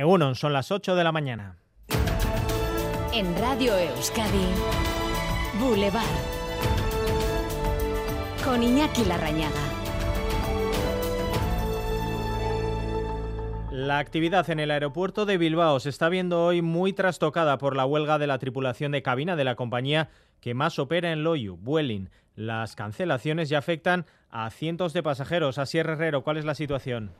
Egunon, son las 8 de la mañana. En Radio Euskadi, Boulevard. Con Iñaki Larrañaga. La actividad en el aeropuerto de Bilbao se está viendo hoy muy trastocada por la huelga de la tripulación de cabina de la compañía que más opera en Loyu, Vueling. Las cancelaciones ya afectan a cientos de pasajeros. Así Herrero, ¿cuál es la situación?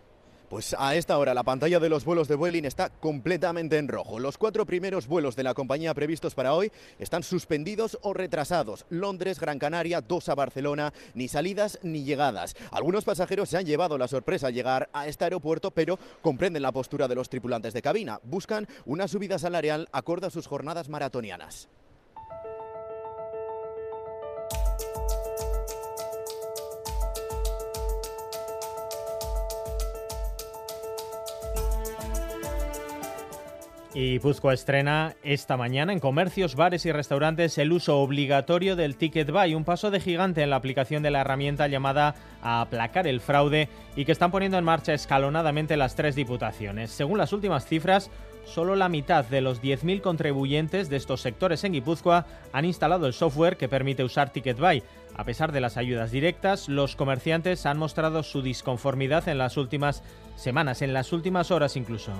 Pues a esta hora la pantalla de los vuelos de Vueling está completamente en rojo. Los cuatro primeros vuelos de la compañía previstos para hoy están suspendidos o retrasados. Londres, Gran Canaria, dos a Barcelona, ni salidas ni llegadas. Algunos pasajeros se han llevado la sorpresa al llegar a este aeropuerto, pero comprenden la postura de los tripulantes de cabina. Buscan una subida salarial acorde a sus jornadas maratonianas. Y estrena esta mañana en comercios, bares y restaurantes el uso obligatorio del Ticket Buy, un paso de gigante en la aplicación de la herramienta llamada a aplacar el fraude y que están poniendo en marcha escalonadamente las tres diputaciones. Según las últimas cifras, solo la mitad de los 10.000 contribuyentes de estos sectores en Guipúzcoa han instalado el software que permite usar Ticket Buy. A pesar de las ayudas directas, los comerciantes han mostrado su disconformidad en las últimas semanas, en las últimas horas incluso.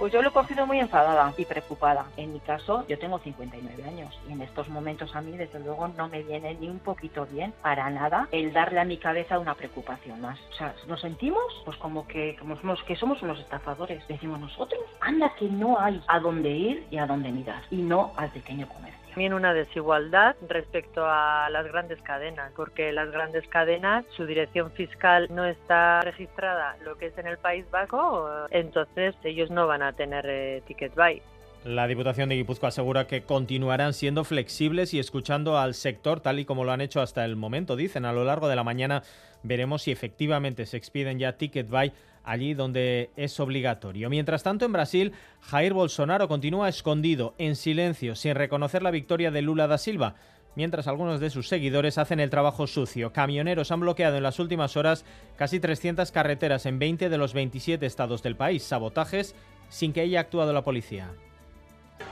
Pues yo lo he cogido muy enfadada y preocupada. En mi caso, yo tengo 59 años y en estos momentos a mí, desde luego, no me viene ni un poquito bien, para nada, el darle a mi cabeza una preocupación más. O sea, nos sentimos pues como que, como somos, que somos unos estafadores. Decimos nosotros, anda que no hay a dónde ir y a dónde mirar, y no al pequeño comercio. También una desigualdad respecto a las grandes cadenas, porque las grandes cadenas, su dirección fiscal no está registrada lo que es en el País Vasco, entonces ellos no van a tener eh, ticket buy. La Diputación de Guipúzcoa asegura que continuarán siendo flexibles y escuchando al sector tal y como lo han hecho hasta el momento. Dicen a lo largo de la mañana veremos si efectivamente se expiden ya ticket buy allí donde es obligatorio. Mientras tanto, en Brasil, Jair Bolsonaro continúa escondido, en silencio, sin reconocer la victoria de Lula da Silva. Mientras algunos de sus seguidores hacen el trabajo sucio. Camioneros han bloqueado en las últimas horas casi 300 carreteras en 20 de los 27 estados del país. Sabotajes sin que haya actuado la policía.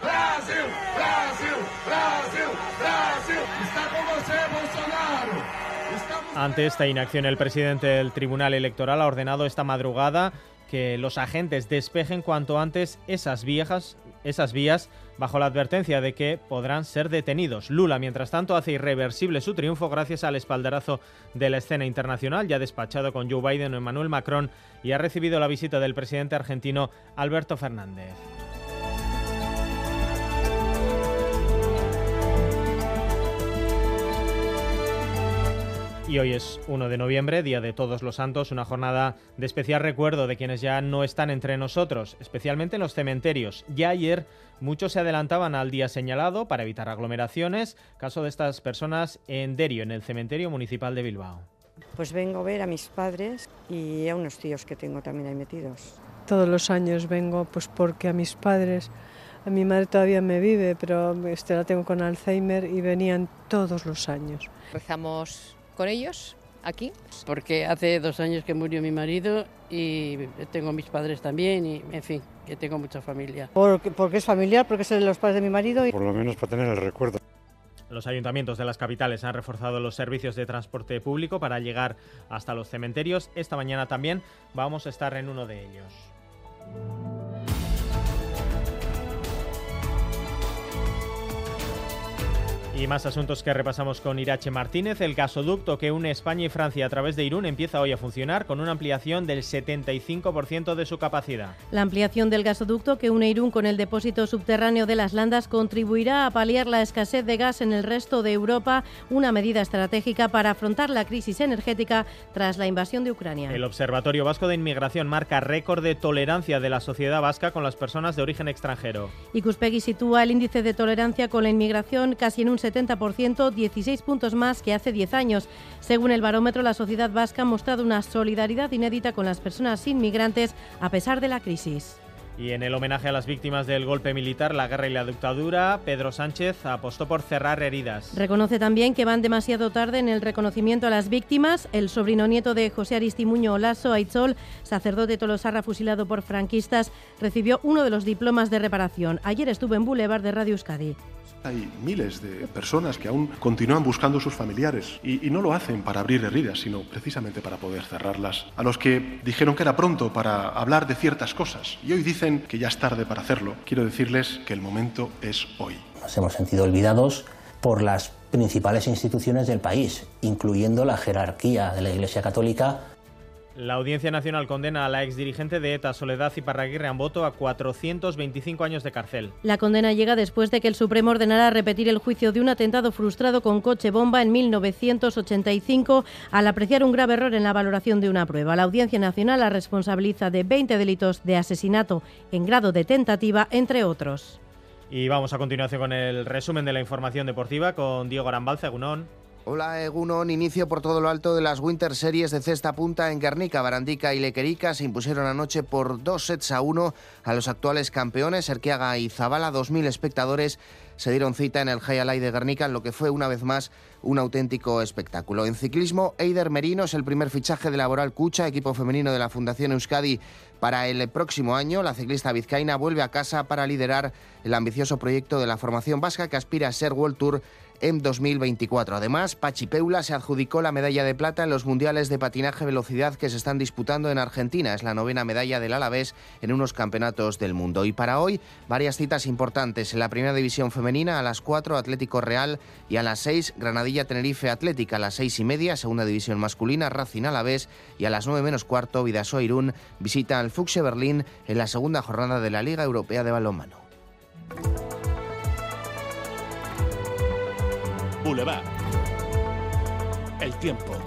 Brasil, Brasil, Brasil, Brasil, está con. Ante esta inacción, el presidente del Tribunal Electoral ha ordenado esta madrugada que los agentes despejen cuanto antes esas viejas, esas vías bajo la advertencia de que podrán ser detenidos. Lula, mientras tanto, hace irreversible su triunfo gracias al espaldarazo de la escena internacional, ya despachado con Joe Biden o Emmanuel Macron, y ha recibido la visita del presidente argentino Alberto Fernández. Y hoy es 1 de noviembre, Día de Todos los Santos, una jornada de especial recuerdo de quienes ya no están entre nosotros, especialmente en los cementerios. Ya ayer muchos se adelantaban al día señalado para evitar aglomeraciones, caso de estas personas en Derio, en el cementerio municipal de Bilbao. Pues vengo a ver a mis padres y a unos tíos que tengo también ahí metidos. Todos los años vengo pues porque a mis padres, a mi madre todavía me vive, pero este la tengo con Alzheimer y venían todos los años. Rezamos con ellos aquí, porque hace dos años que murió mi marido y tengo mis padres también y, en fin, que tengo mucha familia. Porque, porque es familiar, porque son los padres de mi marido. Y... Por lo menos para tener el recuerdo. Los ayuntamientos de las capitales han reforzado los servicios de transporte público para llegar hasta los cementerios. Esta mañana también vamos a estar en uno de ellos. Y más asuntos que repasamos con Irache Martínez. El gasoducto que une España y Francia a través de Irún empieza hoy a funcionar con una ampliación del 75% de su capacidad. La ampliación del gasoducto que une Irún con el depósito subterráneo de las Landas contribuirá a paliar la escasez de gas en el resto de Europa, una medida estratégica para afrontar la crisis energética tras la invasión de Ucrania. El Observatorio Vasco de Inmigración marca récord de tolerancia de la sociedad vasca con las personas de origen extranjero. Icuspegui sitúa el índice de tolerancia con la inmigración casi en un 70%, 16 puntos más que hace 10 años. Según el barómetro, la sociedad vasca ha mostrado una solidaridad inédita con las personas inmigrantes a pesar de la crisis. Y en el homenaje a las víctimas del golpe militar, la guerra y la dictadura, Pedro Sánchez apostó por cerrar heridas. Reconoce también que van demasiado tarde en el reconocimiento a las víctimas. El sobrino nieto de José Aristimuño Olaso, Aitzol, sacerdote tolosarra fusilado por franquistas, recibió uno de los diplomas de reparación. Ayer estuvo en Boulevard de Radio Euskadi. Hay miles de personas que aún continúan buscando sus familiares y, y, no lo hacen para abrir heridas, sino precisamente para poder cerrarlas. A los que dijeron que era pronto para hablar de ciertas cosas y hoy dicen que ya es tarde para hacerlo, quiero decirles que el momento es hoy. Nos hemos sentido olvidados por las principales instituciones del país, incluyendo la jerarquía de la Iglesia Católica la Audiencia Nacional condena a la exdirigente de ETA, Soledad Iparraguirre Amboto, a 425 años de cárcel. La condena llega después de que el Supremo ordenara repetir el juicio de un atentado frustrado con coche bomba en 1985 al apreciar un grave error en la valoración de una prueba. La Audiencia Nacional la responsabiliza de 20 delitos de asesinato en grado de tentativa, entre otros. Y vamos a continuación con el resumen de la información deportiva con Diego Arambalza, Gunón. Hola Egunon, inicio por todo lo alto de las Winter Series de cesta punta en Guernica, Barandica y Lequerica se impusieron anoche por dos sets a uno a los actuales campeones, Erquiaga y Zabala, 2.000 espectadores se dieron cita en el High de Guernica en lo que fue una vez más un auténtico espectáculo. En ciclismo, Eider Merino es el primer fichaje de Laboral Cucha, equipo femenino de la Fundación Euskadi para el próximo año. La ciclista vizcaína vuelve a casa para liderar el ambicioso proyecto de la formación vasca que aspira a ser World Tour en 2024. Además, Pachi Peula se adjudicó la medalla de plata en los mundiales de patinaje velocidad que se están disputando en Argentina. Es la novena medalla del Alavés en unos campeonatos del mundo. Y para hoy, varias citas importantes. En la primera división femenina, a las 4, Atlético Real y a las 6, Granadilla Tenerife Atlética. A las 6 y media, segunda división masculina, Racing Alavés. Y a las 9 menos cuarto, Vidasoa Irún visita al Fuchse Berlín en la segunda jornada de la Liga Europea de Balonmano. Boulevard. El tiempo.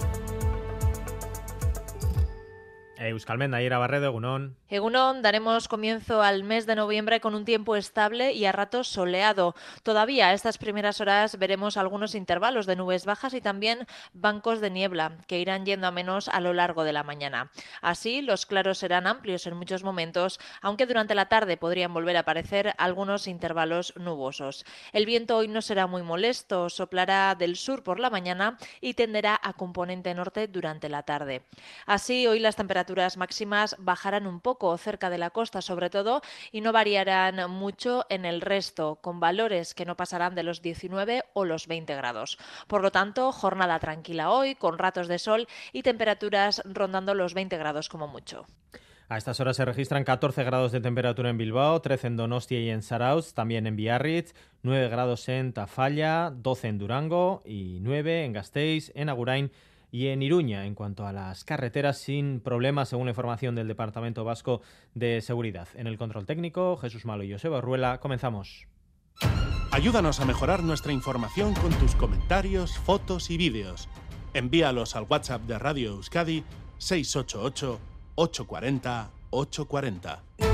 Euskalmen, Nayera Barredo, Egunon. Egunon, daremos comienzo al mes de noviembre con un tiempo estable y a ratos soleado. Todavía a estas primeras horas veremos algunos intervalos de nubes bajas y también bancos de niebla que irán yendo a menos a lo largo de la mañana. Así, los claros serán amplios en muchos momentos, aunque durante la tarde podrían volver a aparecer algunos intervalos nubosos. El viento hoy no será muy molesto, soplará del sur por la mañana y tenderá a componente norte durante la tarde. Así, hoy las temperaturas máximas bajarán un cerca de la costa sobre todo y no variarán mucho en el resto, con valores que no pasarán de los 19 o los 20 grados. Por lo tanto, jornada tranquila hoy, con ratos de sol y temperaturas rondando los 20 grados como mucho. A estas horas se registran 14 grados de temperatura en Bilbao, 13 en Donostia y en Sarauz, también en Biarritz, 9 grados en Tafalla, 12 en Durango y 9 en Gasteiz, en Agurain y en Iruña en cuanto a las carreteras sin problemas, según la información del Departamento Vasco de Seguridad. En el control técnico, Jesús Malo y Joseba Ruela, comenzamos. Ayúdanos a mejorar nuestra información con tus comentarios, fotos y vídeos. Envíalos al WhatsApp de Radio Euskadi 688 840 840.